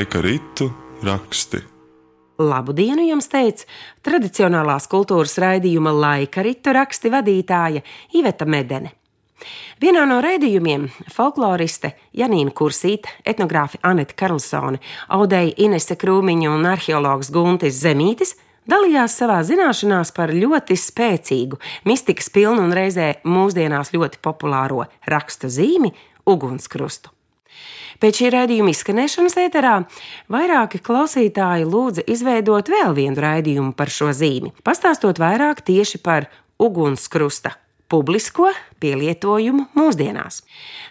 laika ritu raksti. Labu dienu jums teica tradicionālās kultūras raidījuma laika ritu raksti vadītāja Iveta Medene. Vienā no raidījumiem folkloriste Janīna Kursīte, etnogrāfi Anita Karlsone, audēja Inese Krūmiņa un arheologs Guntis Zemītis dalījās savā zināšanās par ļoti spēcīgu, mistikas pilnu un reizē mūsdienās ļoti populāro rakstu zīmi - ugunskrustu. Pēc šī raidījuma izskanēšanas ēterā vairāki klausītāji lūdza izveidot vēl vienu raidījumu par šo zīmi, pastāstot vairāk tieši par ugunskrusta publisko pielietojumu mūsdienās.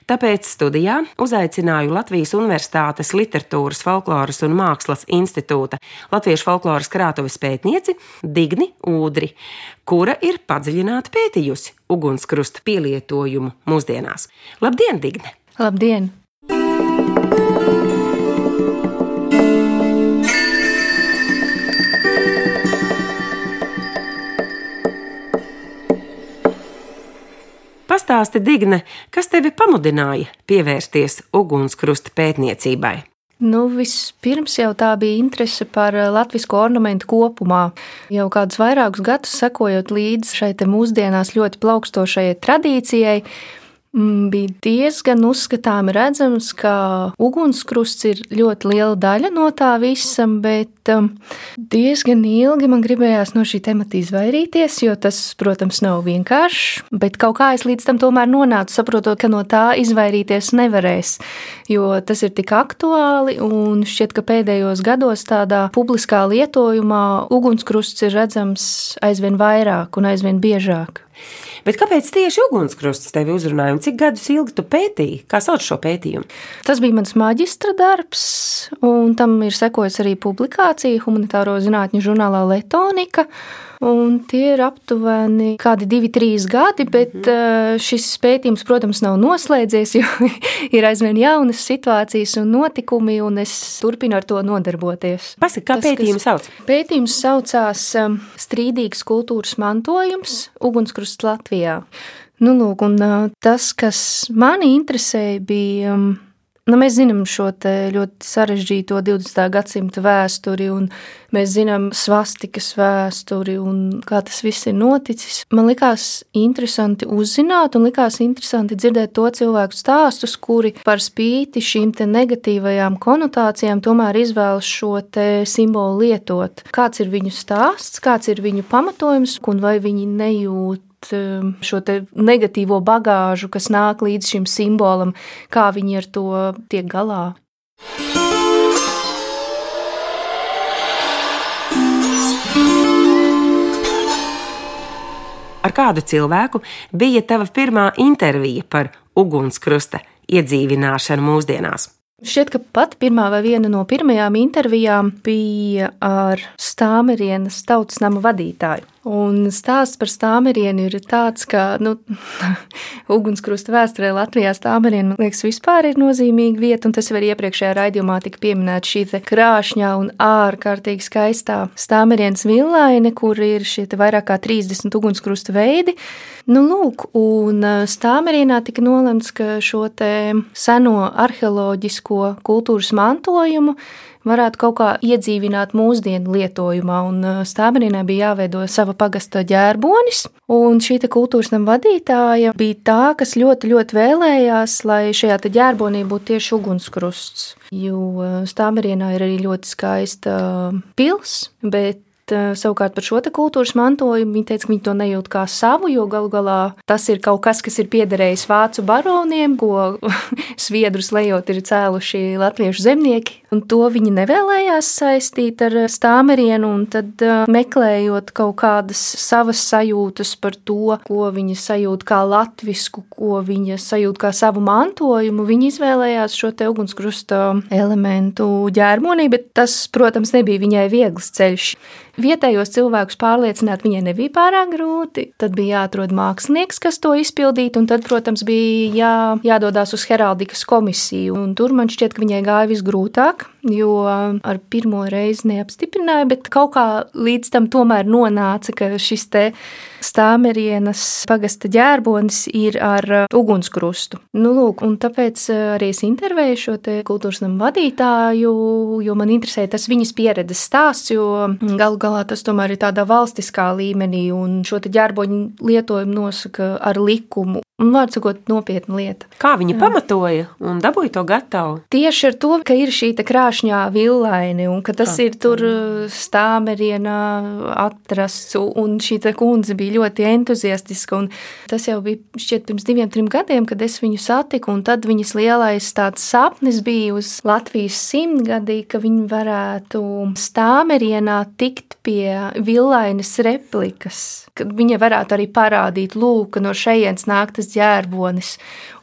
Tāpēc studijā uzaicināju Latvijas Universitātes Literatūras, Folkloras un Mākslas institūta Latviešu folkloras krātuves pētnieci Digni Ūdri, kura ir padziļināti pētījusi ugunskrusta pielietojumu mūsdienās. Labdien, Digne! Labdien! Pastāsti, Digne, kas tevi pamudināja pievērsties ugunskrusta pētniecībai? Nu, vispirms jau tā bija interese par eh, latviešu ornamentu kopumā. Jau kādus vairākus gadus sekojot līdzi šai mūsdienās ļoti plaukstošajai tradīcijai, bija diezgan uzskatāmi redzams, ka ugunskrusts ir ļoti liela daļa no tā visa, bet um, diezgan ilgi man gribējās no šī temata izvairīties, jo tas, protams, nav vienkārši. Bet kaut kā es līdz tam tomēr nonācu, saprotot, ka no tā izvairīties nevarēs, jo tas ir tik aktuāli un šķiet, ka pēdējos gados tādā publiskā lietojumā ugunskrusts ir redzams aizvien vairāk un aizvien biežāk. Bet kāpēc tieši ugunskrusts tevi uzrunāja un cik gadus ilgi tu pētīji? Kā sauc šo pētījumu? Tas bija mans maģistra darbs, un tam ir sekojusi arī publikācija humanitāro zinātņu žurnālā Letonika. Un tie ir aptuveni kādi divi, trīs gadi, bet mm. šis pētījums, protams, nav noslēdzies, jo ir aizvien jaunas situācijas un notikumi, un es turpinu ar to nodarboties. Pasaka, kā Tas, pētījums sauc? Pētījums saucās um, Strīdīgs kultūras mantojums Ugunskrusts Latvijā. Nu, lūk, un uh, tas, kas mani interesēja, bija um, Nu, mēs zinām šo ļoti sarežģīto 20. gadsimta vēsturi, un mēs zinām svastikas vēsturi un kā tas viss ir noticis. Man likās interesanti uzzināt, un likās interesanti dzirdēt to cilvēku stāstus, kuri par spīti šīm negatīvajām konotācijām tomēr izvēlas šo simbolu lietot. Kāds ir viņu stāsts, kāds ir viņu pamatojums, un vai viņi nejūt šo negatīvo bagāžu, kas nāk līdz šim simbolam, kā viņi ar to tiek galā. Ar kādu cilvēku bija tava pirmā intervija par ugunskrusta iedzīvināšanu mūsdienās? Šķiet, ka pat pirmā vai viena no pirmajām intervijām bija ar Stāmerienas tautas nama vadītāju. Un stāsts par stāmerienu ir tāds, ka nu, ugunskrusta vēsturē Latvijā stāmeriena, man liekas, vispār ir nozīmīga vieta, un tas jau arī iepriekšējā raidījumā tika pieminēta šī krāšņā un ārkārtīgi skaistā stāmerienas villaine, kur ir šie vairāk kā 30 ugunskrusta veidi. Nu, lūk, un stāmerienā tika nolemts, ka šo seno arheoloģisko kultūras mantojumu varētu kaut kā iedzīvināt mūsdienu lietojumā. Un Stābeninē bija jāveido sava pagasta ģērbonis, un šī kultūras nama vadītāja bija tā, kas ļoti, ļoti vēlējās, lai šajā ģērbonī būtu tieši ugunskrusts. Jo Stāberinā ir arī ļoti skaista pils, bet savukārt par šo kultūras mantojumu viņi teica, ka viņi to nejūt kā savu, jo galu galā tas ir kaut kas, kas ir piederējis vācu baroniem, ko sviedrus lejot ir cēluši latviešu zemnieki. Un to viņi nevēlējās saistīt ar stāmerienu, un tad eh, meklējot kaut kādas savas sajūtas par to, ko viņa sajūt kā latvisku, ko viņa sajūt kā savu mantojumu, viņi izvēlējās šo te ugunskrusta elementu ģērmonī, bet tas, protams, nebija viņai viegls ceļš. Vietējos cilvēkus pārliecināt viņai nebija pārāk grūti. Tad bija jāatrod mākslinieks, kas to izpildītu, un tad, protams, bija jā, jādodas uz heraldikas komisiju. Un tur man šķiet, ka viņai gāja visgrūtāk. Jo ar pirmo reizi neapstiprināja, bet kaut kā līdz tam tomēr nonāca, ka šis te stāmerienas pagasta ģērbonis ir ar uh, ugunskrustu. Nu, lūk, un tāpēc uh, arī es intervēju šo te kultūras namu vadītāju, jo man interesē tas viņas pieredzes stāsts, jo galu galā tas tomēr ir tādā valstiskā līmenī, un šo te ģērboņu lietojumu nosaka ar likumu. Un, vārds sakot, nopietna lieta. Kā viņi Jā. pamatoja un dabūja to gatavu? Tieši ar to, ka ir šī krāšņā villaini un ka tas Kā, ir tur uh, stāmerienā atrasts, un šī kundze bija ļoti entuziastiska. Tas jau bija šķiet pirms diviem, trim gadiem, kad es viņu satiku, un tad viņas lielais tāds sapnis bija uz Latvijas simtgadī, ka viņi varētu stāmerienā tikt pie villainas replikas, kad viņa varētu arī parādīt, lūk, no šejienes nāk tas ģērbonis.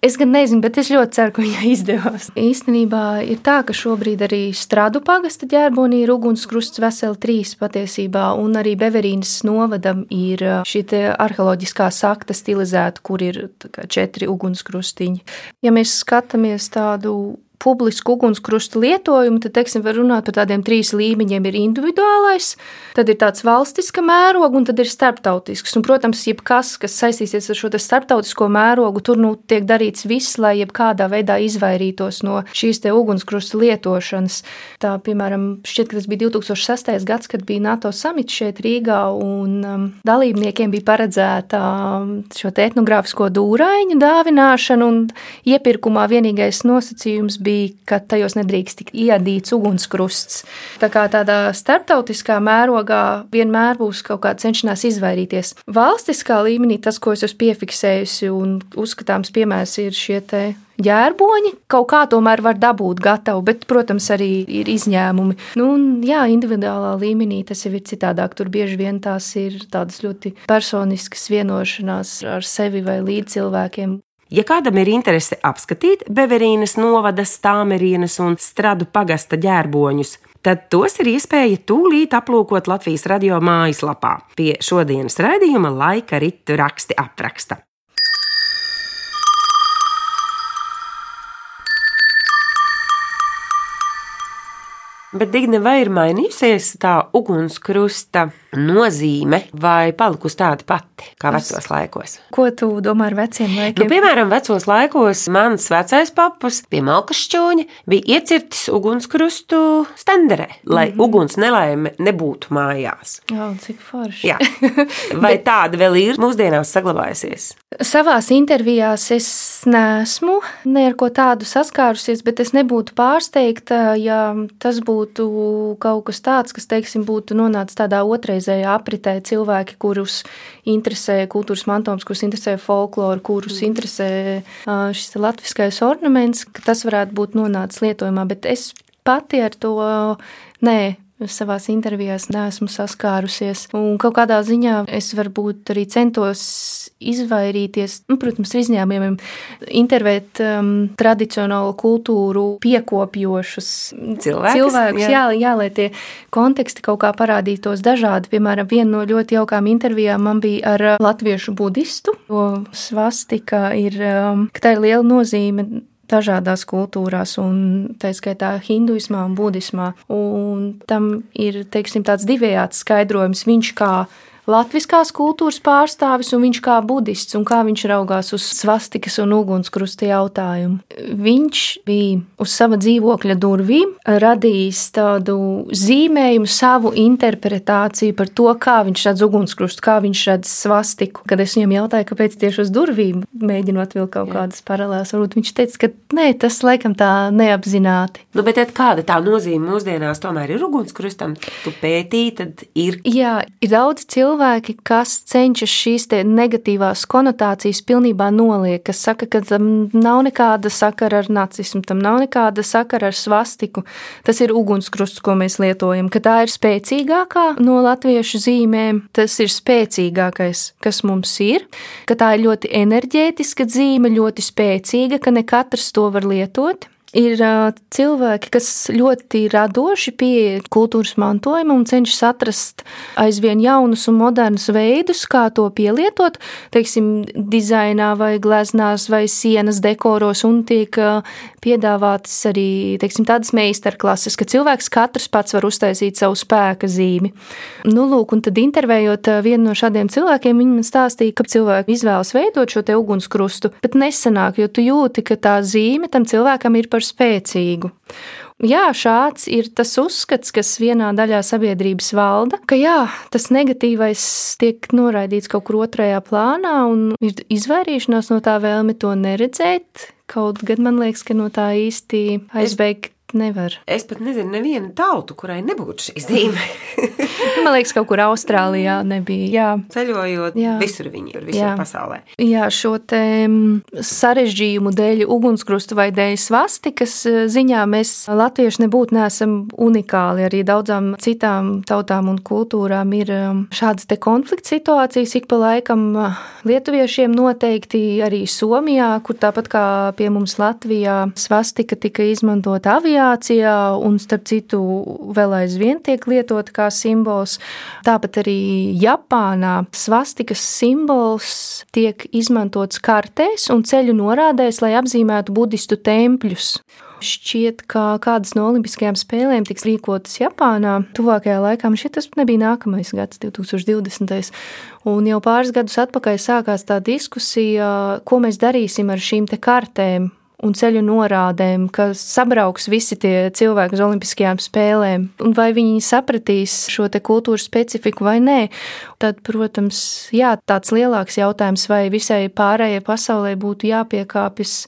Es gan nezinu, bet es ļoti ceru, ka viņai izdevās. Īstenībā ir tā, ka šobrīd arī strādu pagasta ģērbonī ir ugunskrusts veseli trīs patiesībā, un arī Beverīnas novadam ir šī arheoloģiskā sakta stilizēta, kur ir četri ugunskrustiņi. Ja mēs skatāmies tādu publisku ugunskrustu lietojumu, tad, teiksim, var runāt par tādiem trīs līmeņiem. Ir individuālais, tad ir tāds valstiska mēroga, un tad ir starptautisks. Un, protams, jebkas, kas saistīsies ar šo starptautisko mērogu, tur nu tiek darīts viss, lai jebkādā veidā izvairītos no šīs te ugunskrustu lietošanas. Tā, piemēram, šķiet, ka tas bija 2006. gads, kad bija NATO samits šeit Rīgā, un um, dalībniekiem bija paredzēta um, šo etnogrāfisko dūraiņu dāvināšana, un iepirkumā vienīgais nosacījums bija, ka tajos nedrīkst tikt iedīts ugunskrusts. Tā kā tādā starptautiskā mērogā vienmēr būs kaut kā cenšanās izvairīties. Valstiskā līmenī tas, ko es esmu piefiksējusi un uzskatāms piemērs, ir šie te ģērboņi kaut kā tomēr var dabūt gatavu, bet, protams, arī ir izņēmumi. Nu, un, jā, individuālā līmenī tas jau ir citādāk. Tur bieži vien tās ir tādas ļoti personiskas vienošanās ar sevi vai līdz cilvēkiem. Ja kādam ir interese apskatīt Beverīnas novada stāmerienas un stradu pagasta ģērboņus, tad tos ir iespēja tūlīt aplūkot Latvijas radio mājaslapā pie šodienas raidījuma laika ritu raksti apraksta. Bet Digne, vai ir mainījusies tā ugunskrusta nozīme, vai palikusi tāda pati kā vecos laikos? Ko tu domā ar veciem laikiem? Nu, piemēram, vecos laikos mans vecais papus pie malkas šķūņa bija iecirtis ugunskrustu stenderē, lai mm -hmm. uguns nelaime nebūtu mājās. Jā, cik forši. Jā. Vai Bet... tāda vēl ir mūsdienās saglabājusies? Savās intervijās es neesmu ne ar ko tādu saskārusies, bet es nebūtu pārsteigta, ja tas būtu būtu kaut kas tāds, kas, teiksim, būtu nonācis tādā otrreizējā apritē cilvēki, kurus interesē kultūras mantojums, kurus interesē folklora, kurus mm. interesē šis latviskais ornaments, ka tas varētu būt nonācis lietojumā, bet es pati ar to, nē, savās intervijās neesmu saskārusies. Un kaut kādā ziņā es varbūt arī centos izvairīties, nu, protams, izņēmumiem, intervēt um, tradicionālo kultūru piekopjošus cilvēkus. cilvēkus jā. Jā, jā, lai tie konteksti kaut kā parādītos dažādi. Piemēram, viena no ļoti jaukām intervijām man bija ar latviešu budistu, jo svastika ir, um, ka tā ir liela nozīme dažādās kultūrās, un tā skaitā hinduismā un budismā. Un tam ir teiksim, tāds divējāds skaidrojums. Viņš kā latviskās kultūras pārstāvis un viņš kā budists un kā viņš raugās uz svastikas un ugunskrusta jautājumu. Viņš bija uz sava dzīvokļa durvīm radījis tādu zīmējumu, savu interpretāciju par to, kā viņš redz ugunskrustu, kā viņš redz svastiku. Kad es viņam jautāju, kāpēc tieši uz durvīm, mēģinot vilkt kaut Jā. kādas paralēlas, varbūt viņš teica, ka nē, tas laikam tā neapzināti. Nu, bet kāda tā nozīme mūsdienās tomēr ir ugunskrustam? Tu pētīji, tad ir. Jā, ir daudz cilvēku cilvēki, kas cenšas šīs negatīvās konotācijas pilnībā noliekt, kas saka, ka tam nav nekāda sakara ar nacismu, tam nav nekāda sakara ar svastiku. Tas ir ugunskrusts, ko mēs lietojam, ka tā ir spēcīgākā no latviešu zīmēm, tas ir spēcīgākais, kas mums ir, ka tā ir ļoti enerģētiska zīme, ļoti spēcīga, ka ne katrs to var lietot Ir cilvēki, kas ļoti radoši pieeja kultūras mantojumam un cenšas atrast aizvien jaunus un modernus veidus, kā to pielietot, teiksim, dizainā vai gleznās vai sienas dekoros, un tiek piedāvātas arī, teiksim, tādas meistarklases, ka cilvēks katrs pats var uztaisīt savu spēka zīmi. Nu, lūk, un tad intervējot vienu no šādiem cilvēkiem, viņi man stāstīja, ka cilvēki izvēlas veidot šo te ugunskrustu, bet nesanāk, jo tu jūti, ka tā zīme tam cilvēkam ir par spēcīgu. Jā, šāds ir tas uzskats, kas vienā daļā sabiedrības valda, ka jā, tas negatīvais tiek noraidīts kaut kur otrajā plānā un ir izvairīšanās no tā vēlme to neredzēt. Kaut gan man liekas, ka no tā īsti aizbēgt nevar. Es pat nezinu, nevienu tautu, kurai nebūtu šī zīme. Man liekas, kaut kur Austrālijā nebija. Jā. Ceļojot, jā. visur viņi ir, visur jā. pasaulē. Jā, šo mm, sarežģījumu dēļ, ugunskrustu vai dēļ svastikas e, ziņā mēs latvieši nebūtu neesam unikāli. Arī daudzām citām tautām un kultūrām ir e, šādas te konflikts situācijas ik pa laikam lietuviešiem noteikti arī Somijā, kur tāpat kā pie mums Latvijā svastika tika izmantota aviācijā aviācijā, un starp citu, vēl aizvien tiek lietota kā simbols. Tāpat arī Japānā svastikas simbols tiek izmantots kartēs un ceļu norādēs, lai apzīmētu budistu tempļus. Šķiet, ka kādas no Olimpiskajām spēlēm tiks rīkotas Japānā tuvākajā laikā. Šķiet, tas nebija nākamais gads, 2020. Un jau pāris gadus atpakaļ sākās tā diskusija, ko mēs darīsim ar šīm kartēm un ceļu norādēm, ka sabrauks visi tie cilvēki uz Olimpiskajām spēlēm, un vai viņi sapratīs šo te kultūras specifiku vai nē. Tad, protams, jā, tāds lielāks jautājums, vai visai pārējai pasaulē būtu jāpiekāpjas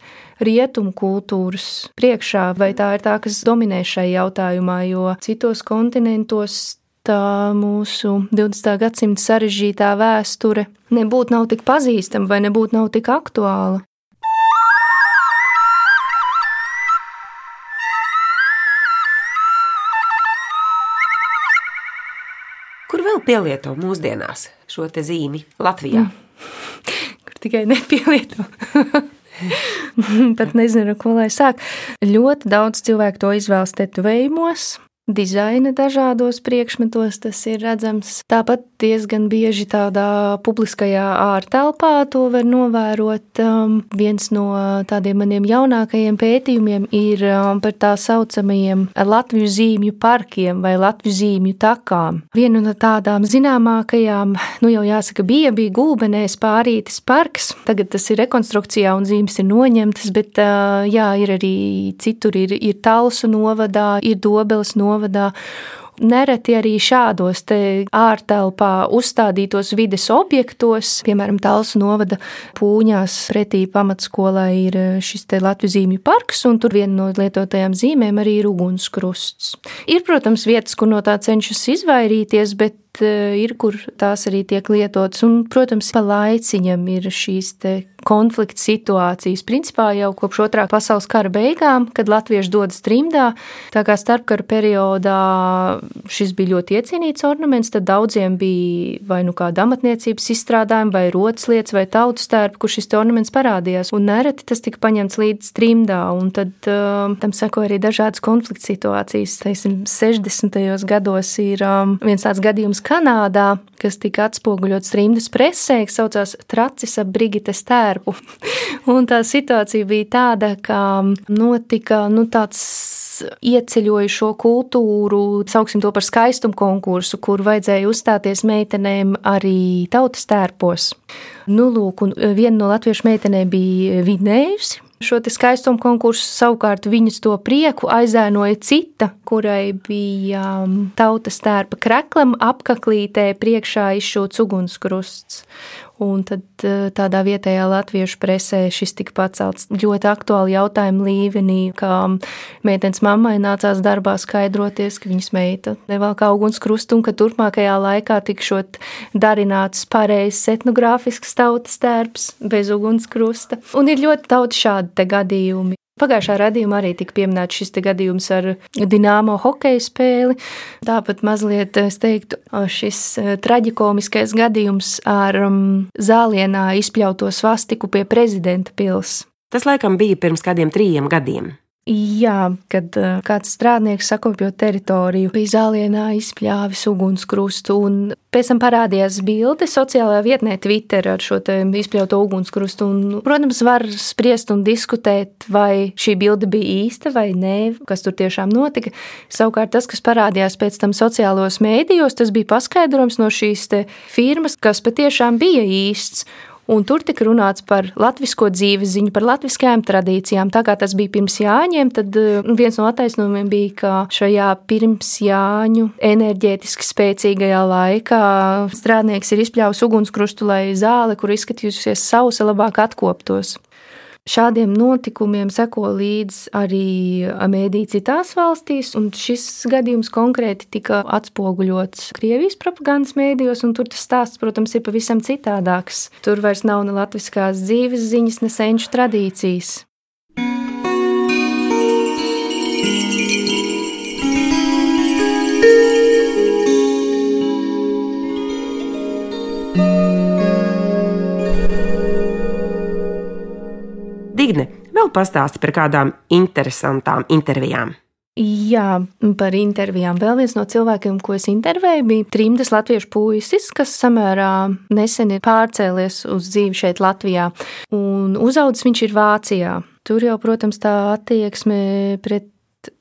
rietumu kultūras priekšā, vai tā ir tā, kas dominē šai jautājumā, jo citos kontinentos tā mūsu 20. gadsimta sarežģītā vēsture nebūtu nav tik pazīstama vai nebūtu nav tik aktuāla. Pielieto mūsdienās šo te zīmi Latvijā? Mm. Kur tikai nepielieto. Pat nezinu, ko lai sāk. Ļoti daudz cilvēku to izvēlas tetovējumos, dizaina dažādos priekšmetos tas ir redzams. Tāpat diezgan bieži tādā publiskajā ārtelpā to var novērot. Um, viens no tādiem maniem jaunākajiem pētījumiem ir um, par tā saucamajiem Latviju zīmju parkiem vai Latviju zīmju takām. Viena no tādām zināmākajām, nu jau jāsaka, bija, bija Gulbenēs pārītis parks. Tagad tas ir rekonstrukcijā un zīmes ir noņemtas, bet uh, jā, ir arī citur, ir, ir Talsu novadā, ir Dobeles novadā. Nereti arī šādos ārtelpā uzstādītos vides objektos, piemēram, Talsu novada pūņās pretī pamatskolai ir šis te Latvijas zīmju parks, un tur viena no lietotajām zīmēm arī ir ugunskrusts. Ir, protams, vietas, kur no tā cenšas izvairīties, bet ir, kur tās arī tiek lietotas. Un, protams, pa laiciņam ir šīs konflikta situācijas. Principā jau kopš otrā pasaules kara beigām, kad latvieši dodas trimdā, tā kā starpkara periodā šis bija ļoti iecienīts ornaments, tad daudziem bija vai nu kāda amatniecības izstrādājuma, vai rotas lietas, vai tautas tērpa, kur šis ornaments parādījās. Un nereti tas tika paņemts līdz trimdā, un tad um, tam seko arī dažādas konflikta situācijas. Teiksim, 60. gados ir um, viens tāds gadījums Kanādā, kas tika atspoguļots trimdas presē, saucās Tracis ap Brigites tērpu. Un tā situācija bija tāda, ka notika nu, tāds ieceļoju šo kultūru, sauksim to par skaistumu konkursu, kur vajadzēja uzstāties meitenēm arī tautas tērpos. Nu, lūk, un viena no latviešu meitenēm bija vinējusi. Šo skaistumu konkursu savukārt viņas to prieku aizēnoja cita, kurai bija um, tautas tērpa kreklam apaklītē priekšā izšūts ugunskrusts. Un tad eh, tādā vietējā latviešu presē šis tika pacelts ļoti aktuāli jautājumu līmenī, kā meitenes mammai nācās darbā skaidroties, ka viņas meita nevelk ugunskrustu un ka turpmākajā laikā tikšot darināts pareizs etnogrāfisks tautas tērps bez ugunskrusta. Un ir ļoti daudz šādi gadījumi. Pagājušā radījumā arī tika pieminēts šis gadījums ar Dienāmo hokeja spēli. Tāpat mazliet, es teiktu, šis e, traģikomiskais gadījums ar um, zālienā izpļauto svastiku pie prezidenta pils. Tas laikam bija pirms kādiem trījiem gadiem. Jā, kad uh, kāds strādnieks sakopjo teritoriju, bija zālienā izpļāvis ugunskrustu, un pēc tam parādījās bilde sociālajā vietnē Twitter ar šo izpļauto ugunskrustu. Un, protams, var spriest un diskutēt, vai šī bilde bija īsta vai nē, kas tur tiešām notika. Savukārt tas, kas parādījās pēc tam sociālos mēdījos, tas bija paskaidrojums no šīs firmas, kas patiešām bija īsts. Un tur tika runāts par latviešu dzīves ziņu, par latviskajām tradīcijām. Tā kā tas bija pirms Jāņiem, tad eh, viens no attaisnojumiem bija, ka šajā pirms Jāņu enerģētiski spēcīgajā laikā strādnieks ir izpļāvis ugunskrustu, lai zāle, kur izskatījusies sausa, labāk atkoptos. Šādiem notikumiem seko līdzi arī mēdī citās valstīs, un šis gadījums konkrēti tika atspoguļots Krievijas propagandas mēdījos, un tur tas stāsts, protams, ir pavisam citādāks. Tur vairs nav ne latviskās dzīves ziņas, ne senču tradīcijas. Digne, vēl pastāsti par kādām interesantām intervijām. Jā, par intervijām. Vēl viens no cilvēkiem, ko es intervēju, bija trimdas latviešu puisis, kas samērā nesen ir pārcēlies uz dzīvi šeit, Latvijā. Un uzaudzis viņš ir Vācijā. Tur jau, protams, tā attieksme pret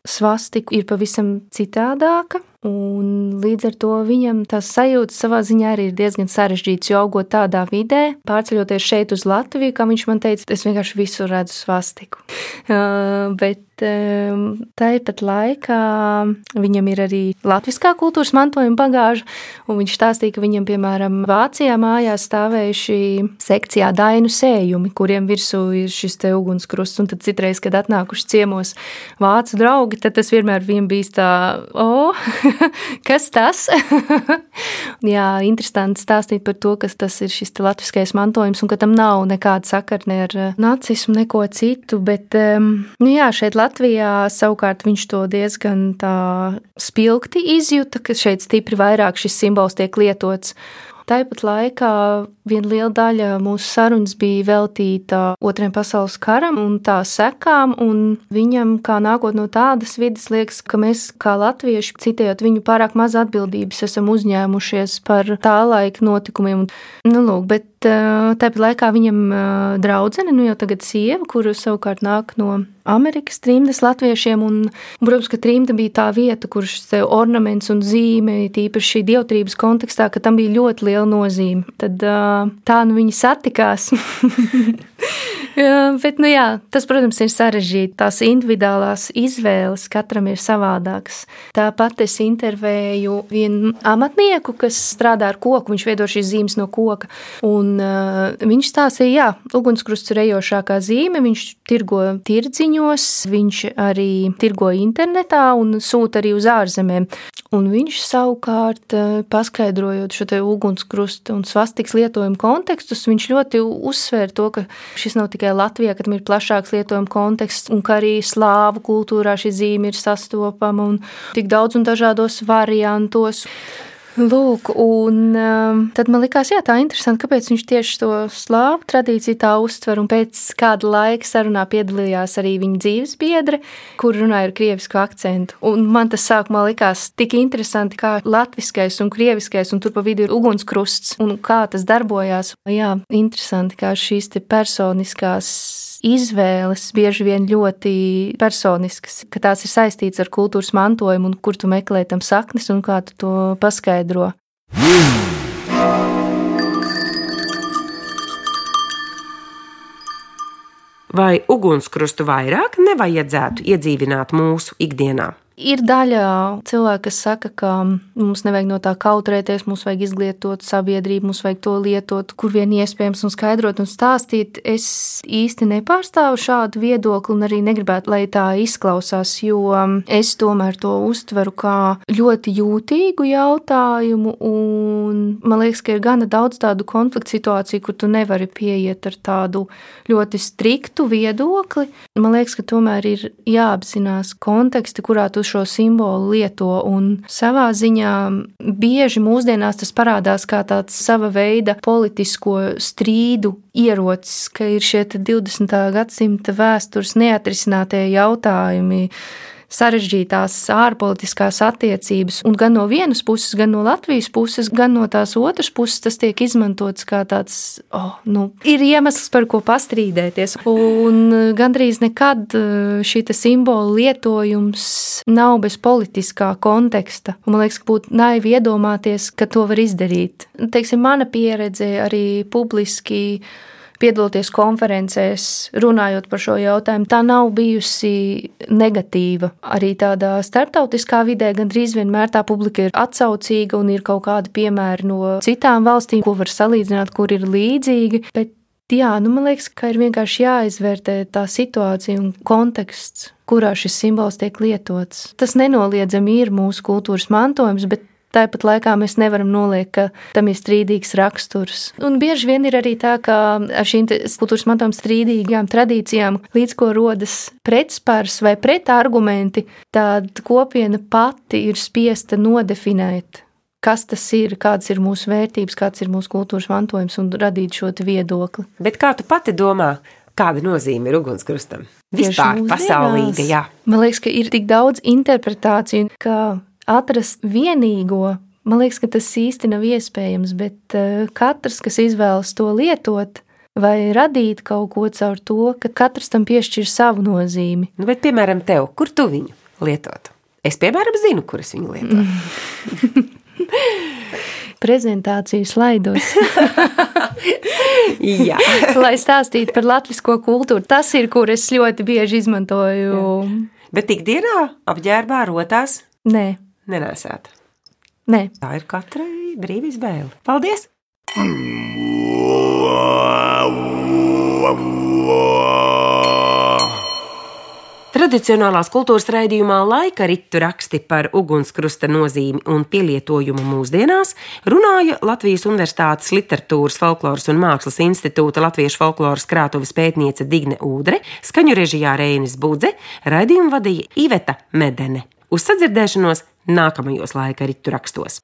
svastiku ir pavisam citādāka. Un līdz ar to viņam tās sajūtas savā ziņā arī ir diezgan sarežģītas, jo augot tādā vidē, pārceļoties šeit uz Latviju, kā viņš man teica, es vienkārši visur redzu svastiku. Uh, bet um, tāpat laikā viņam ir arī latviskā kultūras mantojuma bagāža, un viņš stāstīja, ka viņam, piemēram, Vācijā mājās stāvējuši sekcijā dainu sējumi, kuriem virsū ir šis te ugunskrusts, un tad citreiz, kad atnākuši ciemos vācu draugi, tad tas vienmēr viņam bijis tā, o, oh, kas tas? Jā, interesanti stāstīt par to, kas tas ir šis latviskais mantojums un ka tam nav nekāda sakarne ar eh, nacismu, neko citu. Bet, nu jā, šeit Latvijā savukārt viņš to diezgan spilgti izjuta, ka šeit stipri vairāk šis simbols tiek lietots. Tāpat laikā viena liela daļa mūsu sarunas bija veltīta Otrajam pasaules karam un tā sekām, un viņam, kā nākot no tādas vidas, liekas, ka mēs, kā latvieši, citējot viņu pārāk maz atbildības, esam uzņēmušies par tā laika notikumiem. Nu, lūk, bet tāpat laikā viņam draudzene, nu jau tagad sieva, kuru savukārt nāk no Amerikas trimdas latviešiem. Un, protams, ka trimda bija tā vieta, kur šis ornaments un zīme, tīpaši dievtrības kontekstā, ka tam bija ļoti liela nozīme. Tad tā nu viņi satikās. Bet, nu jā, tas, protams, ir sarežģīti. Tās individuālās izvēles katram ir savādākas. Tāpat es intervēju vienu amatnieku, kas strādā ar koku. Viņš veido šīs zīmes no koka. Un, uh, viņš stāstīja, jā, ugunskrusts ir ejošākā zīme. Viņš tirgo tirdziņos, viņš arī tirgo internetā un sūta arī uz ārzemēm. Un viņš savukārt, paskaidrojot šo ugunskrustu un svastikas lietojumu kontekstus, viņš ļoti uzsvēra to, ka šis nav tikai Latvijā, ka tam ir plašāks lietojuma konteksts, un ka arī slāvu kultūrā šī zīme ir sastopama un tik daudz un dažādos variantos. Lūk, un um, tad man likās, jā, tā interesanti, kāpēc viņš tieši to slāvu tradīciju tā uztver. Un pēc kāda laika sarunā piedalījās arī viņa dzīves biedre, kur runāja ar krievisku akcentu. Un man tas sākumā likās tik interesanti, kā latviskais un krieviskais, un tur pa vidu ir ugunskrusts, un kā tas darbojās. Jā, interesanti, kā šīs personiskās izvēles bieži vien ļoti personiskas, ka tās ir saistītas ar kultūras mantojumu un kur tu meklē tam saknes un kā tu to paskaidro. Vai ugunskrustu vairāk nevajadzētu iedzīvināt mūsu ikdienā? Ir daļa cilvēku, kas saka, ka mums nevajag no tā kautrēties, mums vajag izglītot sabiedrību, mums vajag to lietot, kur vien iespējams, un skaidrot un stāstīt. Es īsti nepārstāvu šādu viedokli un arī negribētu, lai tā izklausās, jo es tomēr to uztveru kā ļoti jūtīgu jautājumu, un man liekas, ka ir gana daudz tādu konfliktu situāciju, kur tu nevari pieiet ar tādu ļoti striktu viedokli. Man liekas, ka tomēr ir jāapzinās konteksti, kurā tu šo simbolu lieto. Un savā ziņā bieži mūsdienās tas parādās kā tāds sava veida politisko strīdu ierocis, ka ir šie 20. gadsimta vēstures neatrisinātie jautājumi sarežģītās ārpolitiskās attiecības, un gan no vienas puses, gan no Latvijas puses, gan no tās otras puses tas tiek izmantots kā tāds, oh, nu, ir iemesls, par ko pastrīdēties. Un gandrīz nekad eh, šī simbola lietojums nav bez politiskā konteksta. Un man liekas, ka būtu naivi iedomāties, ka to var izdarīt. Teiksim, mana pieredze arī publiski piedaloties konferencēs, runājot par šo jautājumu, tā nav bijusi negatīva. Arī tādā starptautiskā vidē gandrīz vienmēr tā publika ir atsaucīga un ir kaut kādi piemēri no citām valstīm, ko var salīdzināt, kur ir līdzīgi. Bet jā, nu man liekas, ka ir vienkārši jāizvērtē tā situācija un konteksts, kurā šis simbols tiek lietots. Tas nenoliedzami ir mūsu kultūras mantojums, bet Tāpat laikā mēs nevaram noliekt, ka tam ir strīdīgs raksturs. Un bieži vien ir arī tā, ka ar šīm kultūras mantojuma strīdīgām tradīcijām, līdz ko rodas pretspārs vai pretargumenti, tad kopiena pati ir spiesta nodefinēt kas tas ir, kādas ir mūsu vērtības, kāds ir mūsu kultūras mantojums un radīt šo viedokli. Bet kā tu pati domā, kāda nozīme ir ugunskrustam? Vispār pasaulīga, jā. Man liekas, ka ir tik daudz interpretāciju, ka atrast vienīgo, man liekas, ka tas īsti nav iespējams, bet eh, katrs, kas izvēlas to lietot, vai radīt kaut ko caur to, ka katrs tam piešķir savu nozīmi. Nu, bet, piemēram, tev, kur tu viņu lietotu? Es, piemēram, zinu, kur es viņu lietotu. Prezentāciju slaidos. Jā, lai stāstītu par latviešu kultūru. Tas ir, kur es ļoti bieži izmantoju. Jā. Bet ikdienā apģērbā rotās? Nē nenesāt. Nē. Tā ir katrai brīva izvēle. Paldies! Tradicionālās kultūras raidījumā laika ritu raksti par ugunskrusta nozīmi un pielietojumu mūsdienās runāja Latvijas Universitātes literatūras, folkloras un mākslas institūta Latviešu folkloras krātuves pētniece Digne Udre, skaņu režijā Reinis Budze, raidījumu vadīja Iveta Medene. Uz sadzirdēšanos nākamajos laika ritu rakstos.